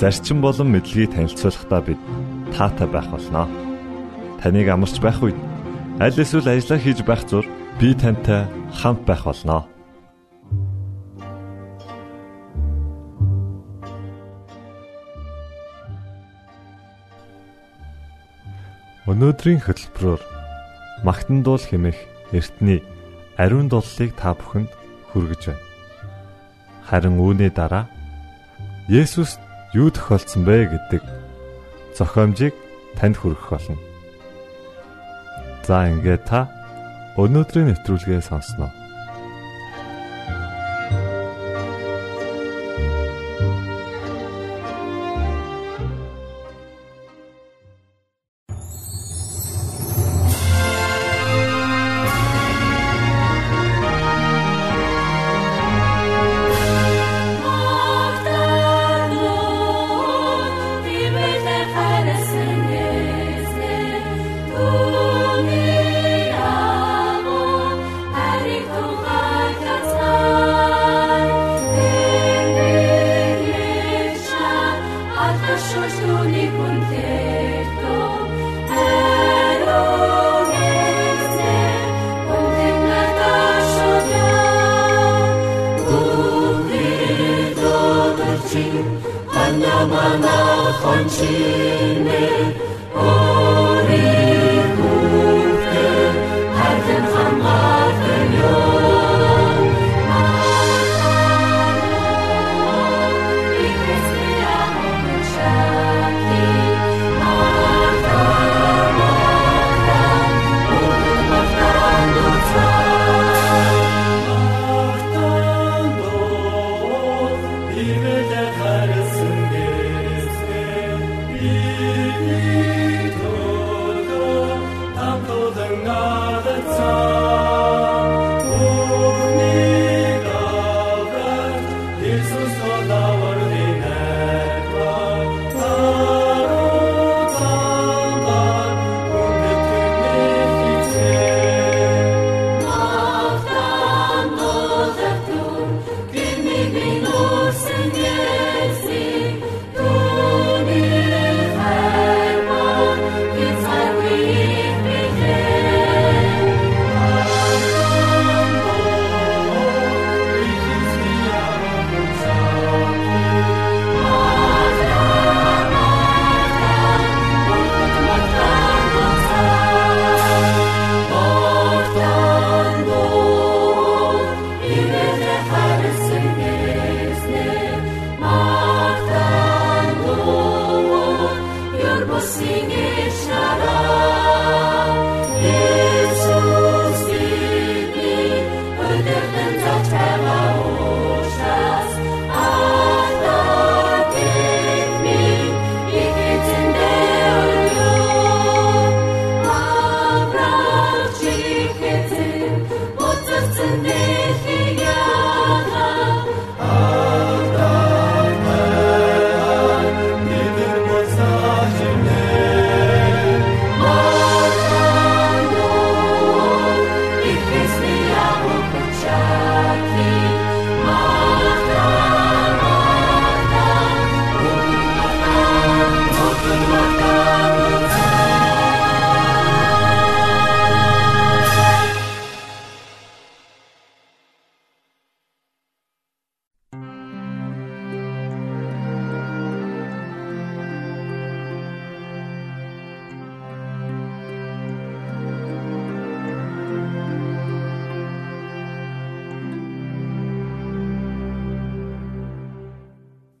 зарчим болон мэдлэгийг танилцуулахдаа бид таатай байх болноо. Таныг амарч байх үед аль эсвэл ажиллаа хийж байх зур би тантай хамт байх болноо. Өнөөдрийн хөтөлбөрөөр магтан дуул хэмээх эртний ариун дуулыг та бүхэнд хүргэж байна. Харин үүний дараа Есүс юу тохиолдсон бэ гэдэг зохиомжийг танд хүргэх болно. За ингээд та өнөөдрийн нэвтрүүлгээ сонсноо.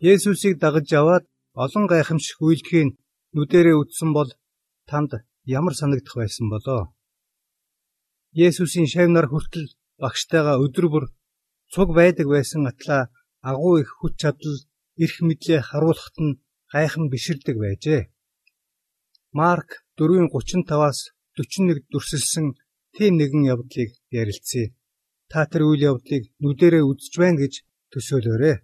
Есүсийг дагаж яваад олон гайхамшиг үйлдэхийг нүдэрээ үзсэн бол танд ямар санагдах байсан болоо? Есүсийн шавнаар хүртэл багштайгаа өдөр бүр цуг байдаг байсан атлаа агуу их хүч чадал эрх мэдлээ харуулхад нь гайхан биширдэг байжээ. Марк 4:35-аас 41 дүрсэлсэн тийм нэгэн явдлыг ярилцъя. Та тэр үйл явдлыг нүдэрээ үзэж байна гэж төсөөлөөрэй.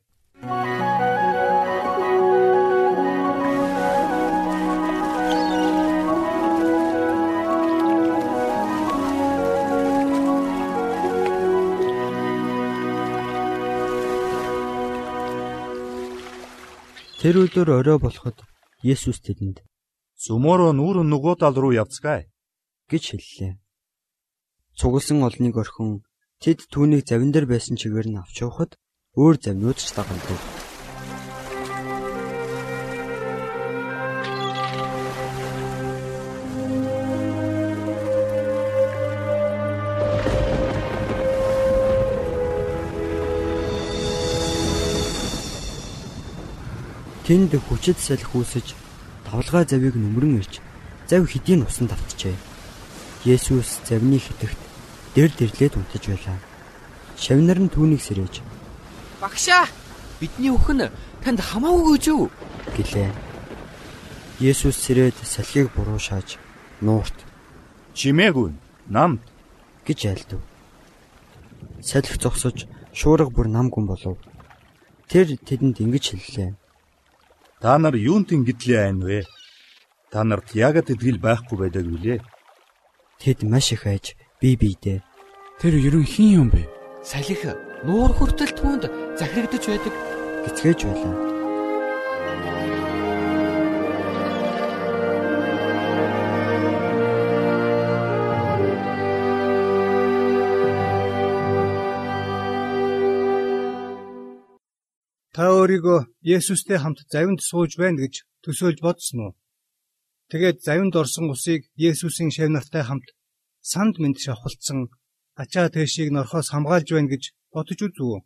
Тэр өдөр орой болоход Есүс тэдэнд "Сүмөрөө нүүрэн нөгөө тал руу явцгаая" гэж хэллээ. Цугласан олныг орхин тэд түүнийг завин дээр байсан чигээр нь авч явахад өөр завнууд ч дагалдав. Тэнд хүчит салхи үүсэж тавлгаа завийг нүмрэн ирж зав хэдийн усан давтжээ. Есүс завны хитэгт дэр дэрлээд унтаж байлаа. Шавнар нь түүнийг сэрээж "Багшаа, бидний өхөн танд хамаагүй гэж юу?" гэлээ. Есүс сэрээд салхийг буруу шааж нуурт "Чимээгүй, намд" гэж айлдав. Салхи зогсож шуурга бүр нам гүн болов. Тэр тэдэнд ингэж хэллээ. Та нар юунд ингэдлээ айн вэ? Та нарт яагаад итгэл байхгүй байдаг вүлээ? Тэд маш их айж бие биедээ Тэр ерөн хин юм бэ? Салхи нуур хүртэл түүнд захирагдж байдаг. гисгэж байлаа. Өөрийгөө Есүстэй хамт завинд сууж байна гэж төсөөлж бодсон уу? Тэгээд завинд орсон усыг Есүсийн шав нартай хамт санд мэд шавхалцсан ачаа тэшийг норхоос хамгаалж байна гэж бодож үзв үү?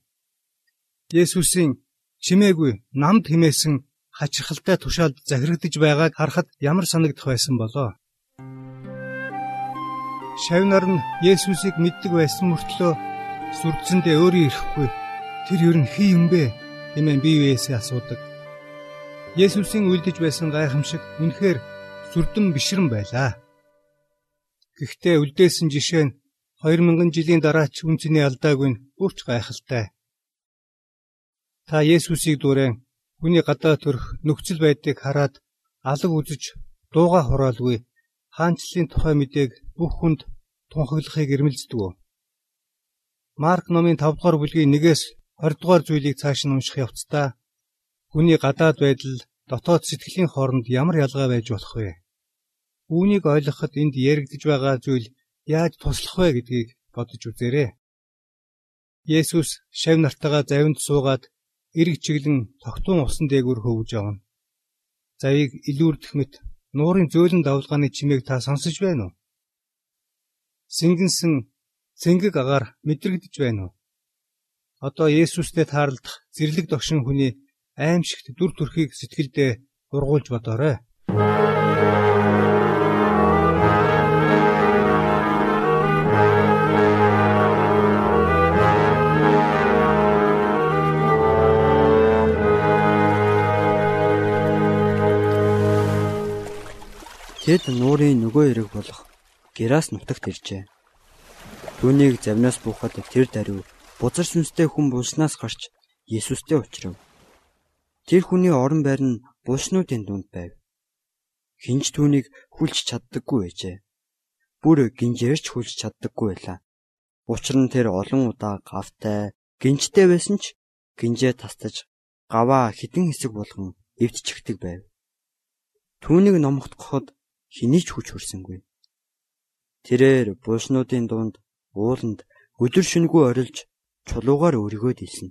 Есүсийн чимээгүй намд химээсэн хачирхалтай тушаалд захирагдж байгааг харахад ямар санагдах байсан болоо? Шавнар нь Есүсийг мэддэг байсан мөртлөө сүрдсэндээ өөрөө ирэхгүй. Тэр ер нь хий юм бэ? Хэмээн биеэсээ асуудаг. Есүсийн үлдэж байсан гайхамшиг үнэхээр сүрдэн бишрэн байлаа. Гэхдээ үлдээсэн жишээ нь 2000 жилийн дараа ч үнцний алдаагүй нь бүрч гайхалтай. Та Есүсийг дуурайн хүний гадаа төрх нөхцөл байдгийг хараад алга үзэж дууга хураалгүй хаанчлалын тухай мэдээг бүх хүнд тунхаглахыг эрмэлздэг? Марк номын 5 дугаар бүлгийн 1-ээс 20 дугаар зүйлийг цааш нь унших явцдаа хүний гадаад байдал дотоод сэтгэлийн хооронд ямар ялгаа байж болох вэ? Үүнийг ойлгоход энд яригдж байгаа зүйл яаж туслах вэ гэдгийг бодож үзээрэй. Есүс шав нартайгаа завинд суугаад эрг чиглэн тогтун усан дээгүүр хөвж явна. Завийг илүүрдэх мэт нуурын зөөлөн давлгааны чимээг та сонсож байна уу? Сэнгэнсэн цэнгэг агаар мэдрэгдэж байна уу? Одоо Есүстэй таарлах зэрлэг догшин хүний аимшигт дүр төрхийг сэтгэлдээ ургуулж бодоорой. Тэд нуурын нөгөө эрэг болох Герас нутагт иржээ. Түүнийг завнаас буухад тэр даруй бузар сүнстэй хүн булснаас гарч Есүстэй уулзрав. Тэр хүний орон байр нь булснуудын дунд байв. Хинч түүнийг хүлж чаддаггүй байжээ. Бүр гинжээрч хүлж чаддаггүй байлаа. Учир нь тэр олон удаа гавтай, гинжтэй байсан ч гинжээ тастаж гаваа хідэн хэсэг болгон эвдчихдэг байв. Түүнийг номхотгоход хэний ч хүч хүрсэнгүй. Тэрээр булснуудын дунд ууланд өдөр шөнөгүй орилж чулуугаар өргөөд илсэн.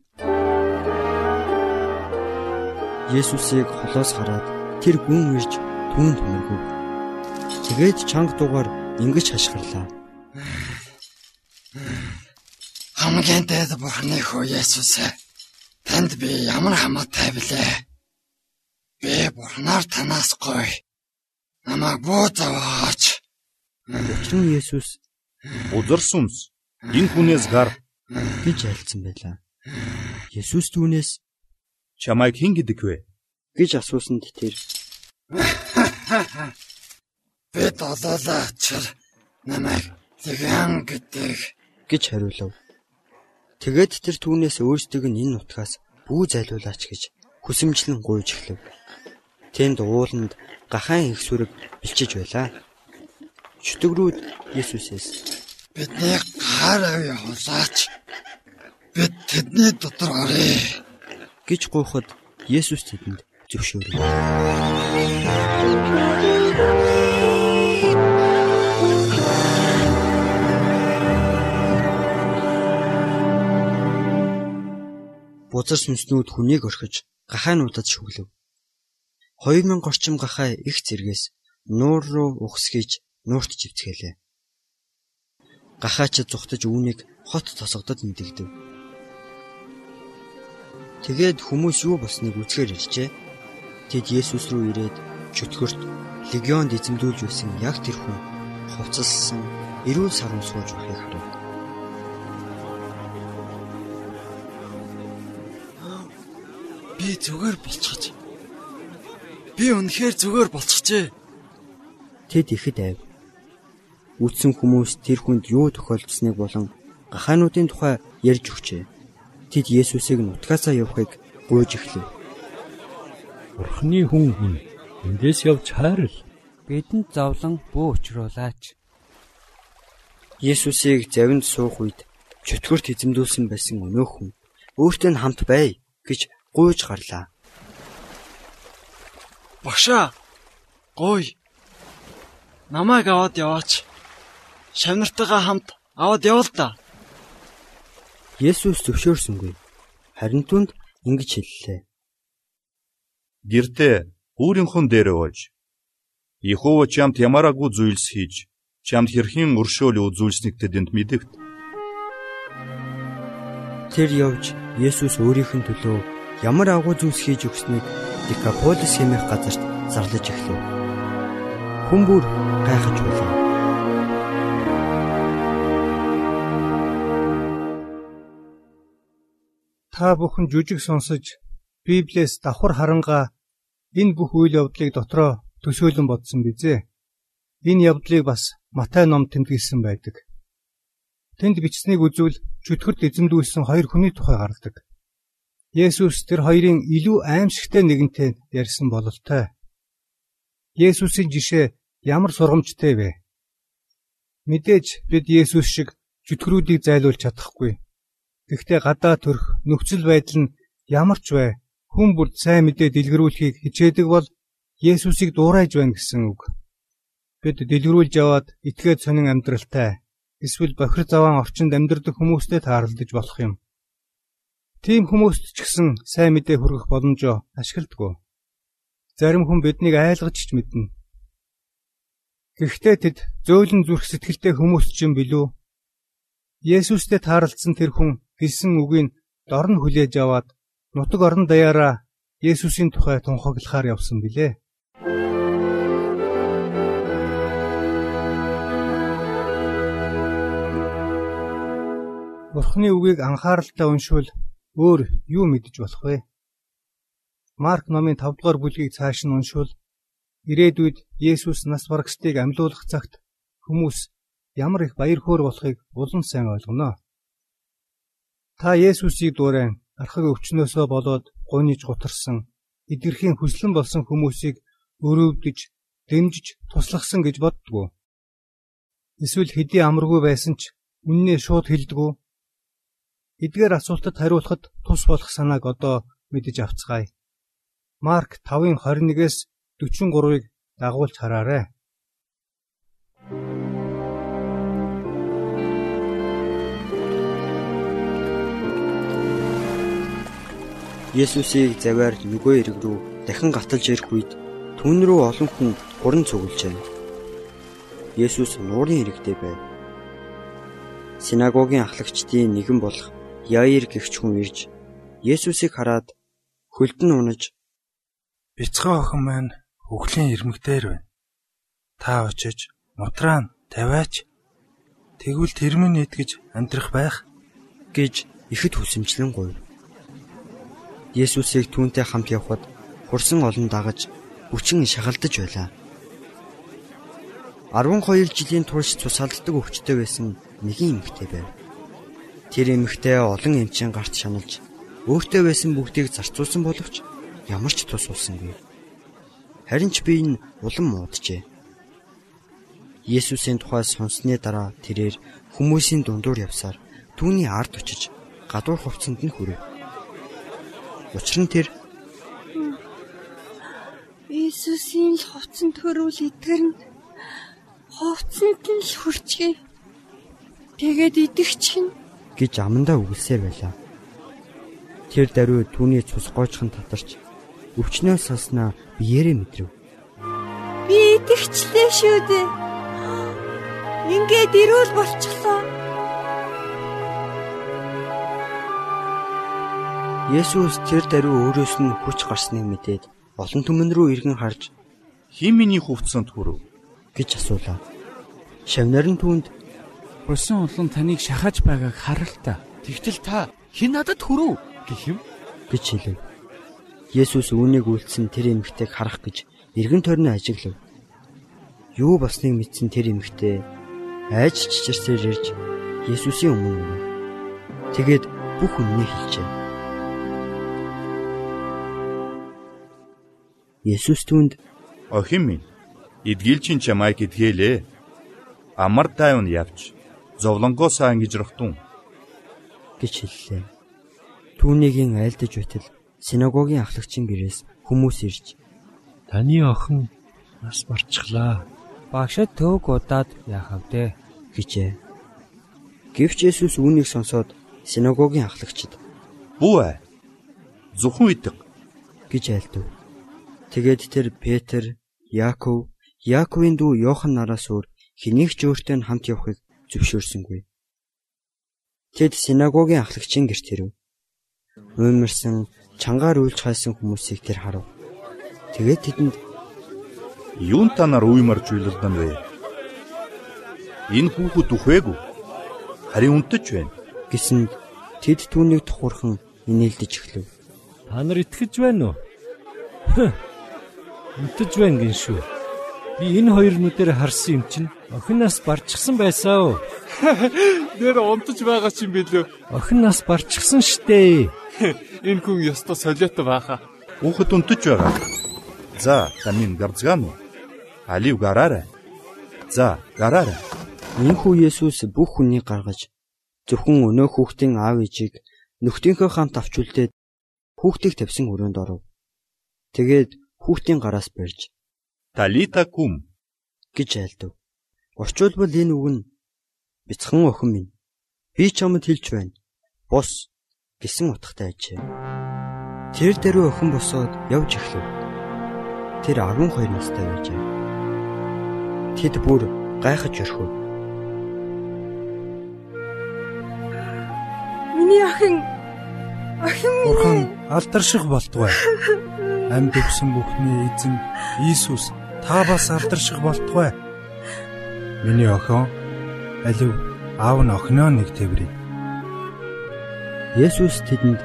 Есүсийг холоос хараад тэр гүн ирж түүнд мөргөв. Тэгээд чанга дугаар ингэж хашгирлаа. Хамгийн дээд бурхны хөө Есүс танд би ямар хамаатай билээ. Би бурхнаар танаас гоё. Намайг буу заваач. Нь Есүс Узар сүмс энэ хүнээс гар гэж альцсан байлаа. Есүс түүнээс чамайг хэн гэдэг вэ? гэж асуусанд тэр бид олоолаа ачаар намайг тэгэн гэдэг гэж хариулав. Тэгээд тэр түүнээс өөрсдөг нь энэ нутгаас бүү зайлуулаач гэж хүсэмжлэн гуйж эхлэв. Тэнд ууланд гахаан их сүрэг бэлчиж байлаа. Чөтгөрүүд Есүсээс бидний гар авъя хулаач бид тэдний дотор оръё гэж гуйхад Есүс тэдэнд зөвшөөрөв. Бузар сүнснүүд хүнийг орхиж гахаануудад шүглэв. 2000 орчим гахаа их зэргээс нуур руу ухсгийж нуурт живцгээлээ. Гахаачид зүхтаж үүнийг хот тосгодод мэдэгдэв. Тэгээд хүмүүс юу болсныг үзэхээр иржээ. Тэд Есүс рүү ирээд чөтгөрт легионд эзэмдүүлж байсан яг тэр хүн хувцаслсан эрүүл сарун сууж байхыг харав. Би зүгээр болчихж. Би үнэхээр зүгээр болчихжээ. Тэд ихэд айв. Үтсэн хүмүүс тэр хүнд юу тохиолдсныг болон гахаануудын тухай ярьж өгчээ. Тэд Есүсийг нутгаасаа явахыг гуйж эхлэв. Бурхны хүн хүн эндээс явж хайрл. бидэнд зовлон бүү учруулаач. Есүсийг завинд суух үед чөтгөрт эзэмдүүлсэн байсан өнөөх хүн өөртөө хамт бай гэж гуйж гарлаа. Багшаа. Гой. Намайг аваад яваач. Шавнартайгаа хамт аваад явал та. Есүс зөвшөөрсөнгүй. Харин түнд ингэж хэллээ. Гэртээ өөрийнхөө дээр ууж Иехова чамд ямараагүй зүйлс хийж чамд хэрхэн өршөөл үзүүлснийг тэдэнд мэдэгт. Тэр явж Есүс өөрийнх нь төлөө ямар агуу зүйлс хийж өгснийг Декаполис хэмээх газарт зарлаж эхлэв. Хүн бүр гайхаж байлаа. Та бүхэн жүжиг сонсож Библиэс давхар харангаа энэ бүх үйл явдлыг дотроо төсөөлөн бодсон бизээ. Энэ явдлыг бас Матай номд тэмдэглэсэн байдаг. Тэнд бичснийг үзвэл чөтгөрт эзэмдүүлсэн хоёр хүний тухай гардаг. Есүс тэр хоёрын илүү аимшигтай нэгэнтэй ярьсан бололтой. Есүсийн жишээ ямар сургамжтай вэ? Мэдээж бид Есүс шиг чөтгөрүүдийг зайлуулж чадахгүй. Гэхдээ гадаа төрх нөхцөл байдал нь ямар ч бай хүн бүрд сайн мэдээ дэлгэрүүлэхийг хичээдэг бол Есүсийг дуурайж байна гэсэн үг. Бид дэлгэрүүлж яваад итгээд сонин амьдралтай эсвэл бохир заваан орчинд амьдардаг хүмүүстэй тааралдаж болох юм. Тийм хүмүүст ч гэсэн сайн мэдээ хүргэх боломжоо ашигладаг. Зарим хүн биднийг айлгаж ч мэднэ. Гэхдээ тэд зөөлөн зүрх сэтгэлтэй хүмүүс ч юм билүү? Есүстэй таарлцсан тэр хүн хэлсэн үгийг дор нь хүлээж аваад нутаг орон даяараа Есүсийн тухай тунхаглахаар явсан билээ. Бурхны үгийг анхааралтай уншвал өөр юу мэдэж болох вэ? Марк номын 5 дугаар бүлгийг цааш нь уншвал ирээдүйд Есүс нас барагчдыг амьлуулах цагт хүмүүс ямар их баяр хөөр болохыг улам сайн ойлгоно. Та Есүсийг дуурайн архаг өвчнөөсөө болоод гуниж гутарсан эдгэрхийн хүслэн болсон хүмүүсийг өрөвдөж, дэмжиж туслахсан гэж боддгоо. Эсвэл хэдий амаргүй байсан ч үннээ шууд хэлдэггүй. Эдгээр асуултад хариулахад тус болох санааг одоо мэдэж авцгаая. Марк 5-ын 21-ээс 43-ыг дагуулж хараарай. Есүсийг заваар нөгөө эрэг рүү дахин гаталж ирэх үед түн рүү олон хүн хуран цуглжээ. Есүс нуурын иргэдэй байв. Синагогийн ахлагчдын нэгэн болох Яир гэгч хүн ирж Есүсийг хараад хөлдөн унаж Бяцхан охин маань өглөө ирмэгдээр байна. Та очиж нутраа нь тавиач. Тэгвэл тэр минь идгэж амьдрах байх гэж ихэд хүсэмжлэн гуйв. Есүсийг түүнтэй хамт явхад хурсан олон дагаж хүчин шагалдаж байлаа. 12 жилийн турш цусалддаг өвчтөй байсан нэгэн эмэгтэй байв. Тэр эмэгтэй олон эмчийн гарт шаналж өөртөө байсан бүгдийг зарцуулсан боловч ямар ч тус улсангүй. Харин ч би энэ улам мууджээ. Есүсийн тухай сонссны дараа тэрээр хүмүүсийн дундуур явсаар түүний ард очиж гадуур хувцсанд нь хүрэв. Учир нь тэр Иесусийн л хувцсан төрүүл итгэр нь хувцсанд нь л хүрчээ. Тэгээд идэгч нь гэж амандаа үгэлсээр байлаа. Тэр даруй түүний цус гоочхон татарч өвчнөө салснаа биеэрээ мэдрэв. Би идэгчлээ шүү дээ. Ингээд ирүүл болчихлоо. Есүс тэр даруй өөрөөс нь хүч гарсныг мэдээд олон түмэн рүү иргэн харж "Хин миний хувцсанд хүрв?" гэж асуулаа. Шавнар нь түүнд "Усан улан таныг шахаж байгааг харал та. Тэгтэл та хэн надад хүрв?" гэх юм гэж хэлв. Есүс үүнийг үйлдсэн тэр эмэгтэйг харах гэж эргэн тойрны ажиглав. Юу болсныг мэдсэн тэр эмэгтэй айж чичирсээр ирж Есүсийн өмнө. Тэгээд бүх үннийг хэлжээ. Есүс түнд "Охин минь, эдгийлчин чамайг эдгээлээ. Амар тайван явж, зовлонгоосаа ингэж рохтун" гэж хэллээ. Түүнийгийн айлдаж байтал синагогийн ахлагчийн гэрээс хүмүүс ирж "Таны охин нас барчихлаа. Багшд төг удаад яахав дээ" гэжээ. Гэвч Есүс үүнийг сонсоод синагогийн ахлагчид "Бүү ээ. Зөвхөн идэг" гэж айлдав. Тэгээд тэр Петр, Яаков, Яаковын дүү Йохан нараас өөр хэнийг ч өөртөө хамт явахыг зөвшөөрсөнгүй. Тэд синагогийн ахлагчийн гэрт ирэв. Уймарсан, чангаар уйлж хайсан хүмүүсийг тэр харав. Тэгээд тэдэнд "Юун та нар уймарж уйлалдан вэ? Энэ хүүхэд үхвээгүй. Харин унтаж байна" гэсэнд тэд түүнийг тухурхан инээлдэж эхлэв. Та нар итгэж байна уу? Унтаж байна гин шүү. Би энэ хоёр нүдээр харсан юм чинь охин нас барчихсан байсан уу? Нэр унтаж байгаа ч юм билүү. Охин нас барчихсан штэ. Энэ хүн ёстой солиотой бааха. Хүүхэд унтаж байгаа. За, тамин гарцгаан. Алив гараарай. За, гараарай. Энэхүү Есүс бүх хүнийг гаргаж зөвхөн өнөө хүүхдийн аав ээжийг нөхдийнхөө хамт авч үлдээд хүүхдийг тавьсан өрөөнд оров. Тэгээд хүүхдийн гараас барьж Талита кум гэж айлдав. Орчуулбал энэ үг нь бяцхан охин минь. Би чамд хэлж байна. Бус гэсэн утгатай ажээ. Тэр дэрүү охин босоод явж эхлэв. Тэр 12 настай байжээ. Тэд бүр гайхаж өрхөв. Миний охин охин Бурхан алдарших болтугай. Амьд өгсөн бүхний эзэн Иесус та бас алдарших болтугай. Миний охин алив аав нь охиноо нэг тэврий. Есүс тэдэнд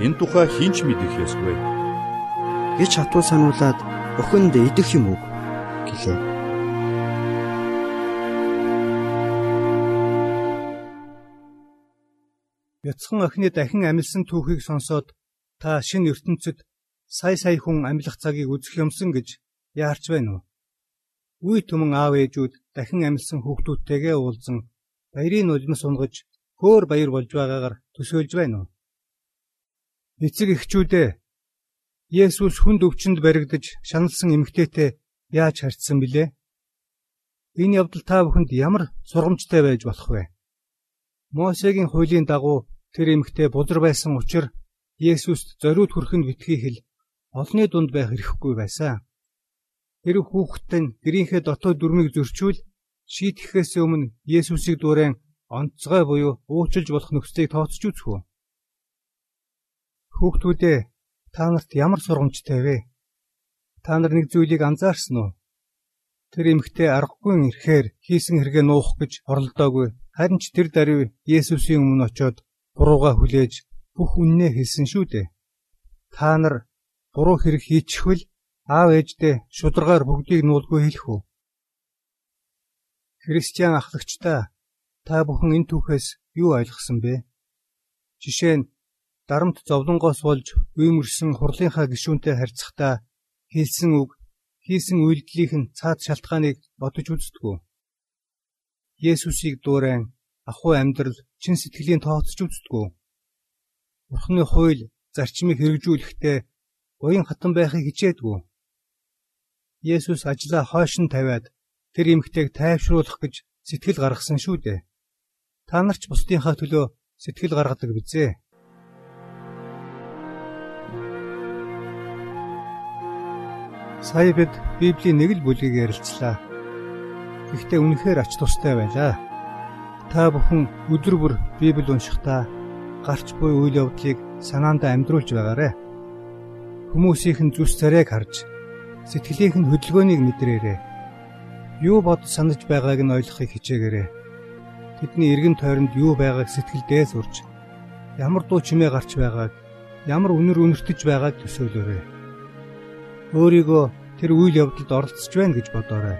энэ тухай хинч мэдэх ёсгүй гэж хатуу сануулад охинд идэх юм уу гэлээ. Бяцхан охины дахин амилсан түүхийг сонсоод та шинэ ертөнцид сая сая хүн амьлах цагийг үзэх юмсан гэж яарч байна уу? Үе түмэн аав ээжүүд дахин амилсан хүүхдүүдтэйгээ уулзан баярын нулимс унгаж хөөр баяр болж байгаагаар төсөөлж байна уу? Эцэг эхчүүдээ Есүс хүнд өвчнөд баригдаж шаналсан эмэгтэйтэй яаж харьцсан билээ? Энэ явдал та бүхэнд ямар сургамжтай байж болох вэ? Мосегийн хуулийн дагуу тэр эмэгтэй бузар байсан учраас Есүст зориуд хүрхэнд битгий хэл олны дунд байх эрхгүй байсан. Тэр хүүхэд нь гэрийнхээ дотоод дүрмийг зөрчүүл шийтгэхээс өмнө Есүсийг дуурайн онцгой буюу уучлж болох нөхцөлийг тооцож үзэх үү? Хүүхдүүдээ та нарт ямар сургамжтай вэ? Та нар нэг зүйлийг анзаарсан уу? Тэр эмэгтэй аргагүй ирэхээр хийсэн хэрэгээ нуух гэж оролдоогүй. Харин ч тэр даруй Есүсийн өмнө очиод бурууга хүлээж бүх үннээ хэлсэн шүү дээ. Та нар буруу хэрэг хийчихвэл аав ээждээ шударгаар бүгдийг нуулгүй хэлэх үү? Христиан ахлагчдаа та бүхэн энэ түүхээс юу ойлгосон бэ? Жишээ нь дарамт зовлонгоос болж үймэрсэн хурлынхаа гишүүнтэй харьцахдаа хэлсэн үг, хийсэн үйлдэлийнх нь цаад шалтгааныг бодож үздэггүй. Есүсийг дуурайн ахуй амьдрал чин сэтгэлийн тооцож үздэггүй. Бурхны хууль зарчмыг хэрэгжүүлэхдээ уян хатан байхыг хичээдгүй. Есүс ажлаа хойш нь тавиад тэр эмгтэйг тайвшруулах гэж сэтгэл гаргасан шүү дээ. Та нар ч бусдынхаа төлөө сэтгэл гаргадаг бизээ. Сая бид Библийн нэг л бүлгийг ярилцлаа. Гэхдээ үнэхээр ач тустай байлаа. Та бүхэн өдөр бүр Библи уншихдаа гарч буй үйл явдлыг санаандаа амьдруулж байгаарэ. Хүмүүсийн зүс царайг харж сэтгэлийнх нь хөдөлгөөнийг мэдрээрэй. Юу бод санаж байгааг нь ойлгохыг хичээгээрэй. Тэдний эргэн тойронд юу байгааг сэтгэлдээ сурч ямар дуу чимээ гарч байгааг ямар үнэр үнэртэж байгааг төсөөлөөрэй. Өөрийгөө тэр үйл явдалд оролцож байна гэж бодоорой.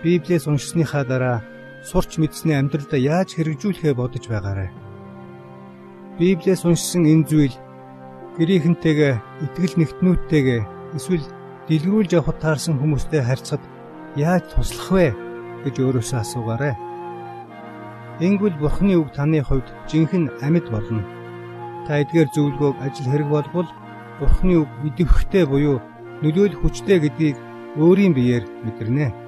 Библиэс уншсныхаа дараа сурч мэдсэний амьдралдаа яаж хэрэгжүүлэхээ бодож байгаарай. Библиэс уншсан энэ зүйл гэрийнхэнтэйгээ итгэл нэгтнүүдтэйгээ эсвэл дэлгэрүүлж явахад таарсан хүмүүстэй харьцахад яаж туслах вэ гэж өөрөөсөө асуугаарай. Ингүүл Бурхны үг таны хувьд жинхэнэ амьд болно. Та эдгээр зөвлөгөөг ажил хэрэг болбол Бурхны үг идэвхтэй буюу нөлөөлөх хүчтэй гэдгийг өөрийн биеэр мэдэрнэ.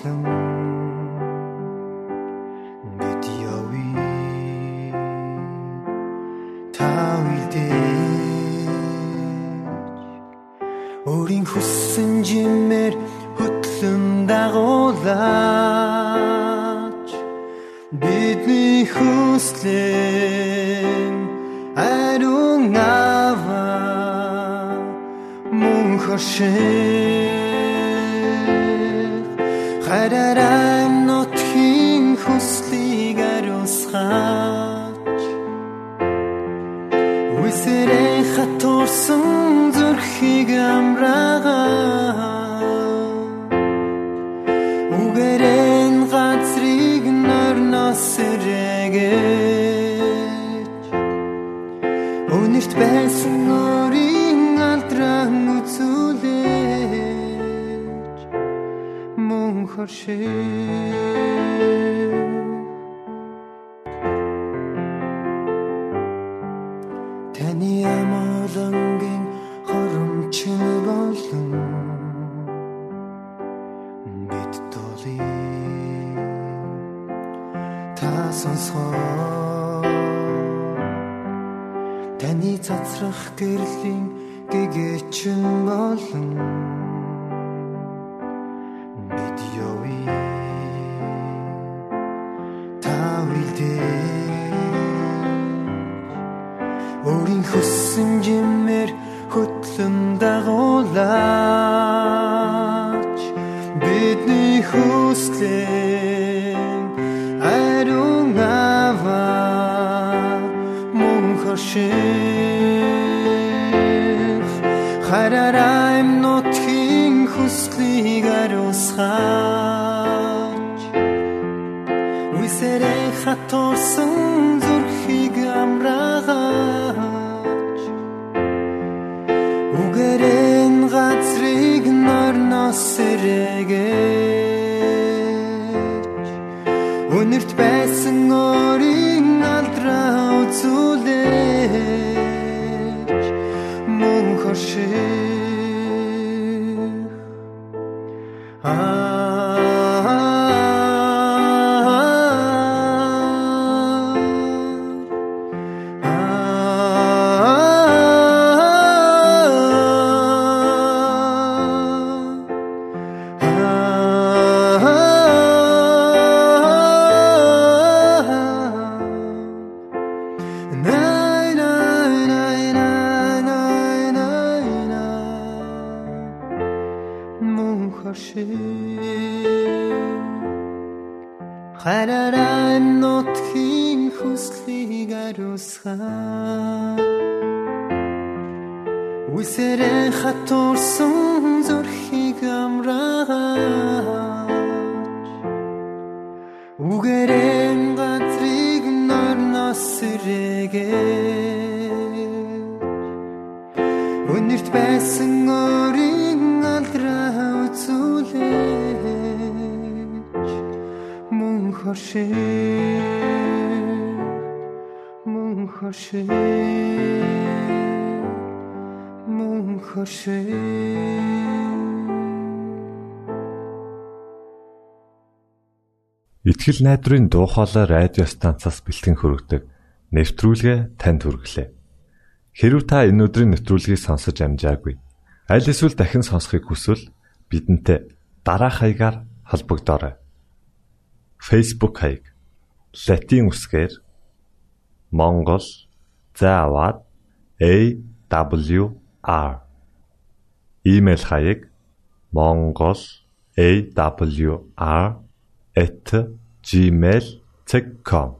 Өөрийн үсэрээ хатурсан зүрхийг амраагаа үгэрэн газрыг норноос сэрэгэж өнөрт байсан өөрийн алдран үзүүлэж мөн хоршээ сэрээгээ Өнөрт байсан өөрийн алдраа үзүүлээч. Мөн хошиг мөн хошиг мөн хошиг Итгэл найдрын дуу хоолой радио станцаас бэлтгэн хөрөгдөг нэвтрүүлгээ танд хүргэлээ. Хэрв та энэ өдрийн нэвтрүүлгийг сонсож амжаагүй аль эсвэл дахин сонсохыг хүсвэл бидэнтэй дараах хаягаар холбогдорой. Facebook хаяг: Satiin үсгээр Монгол заавад AWR Имэйл хаяг mongol@gmail.com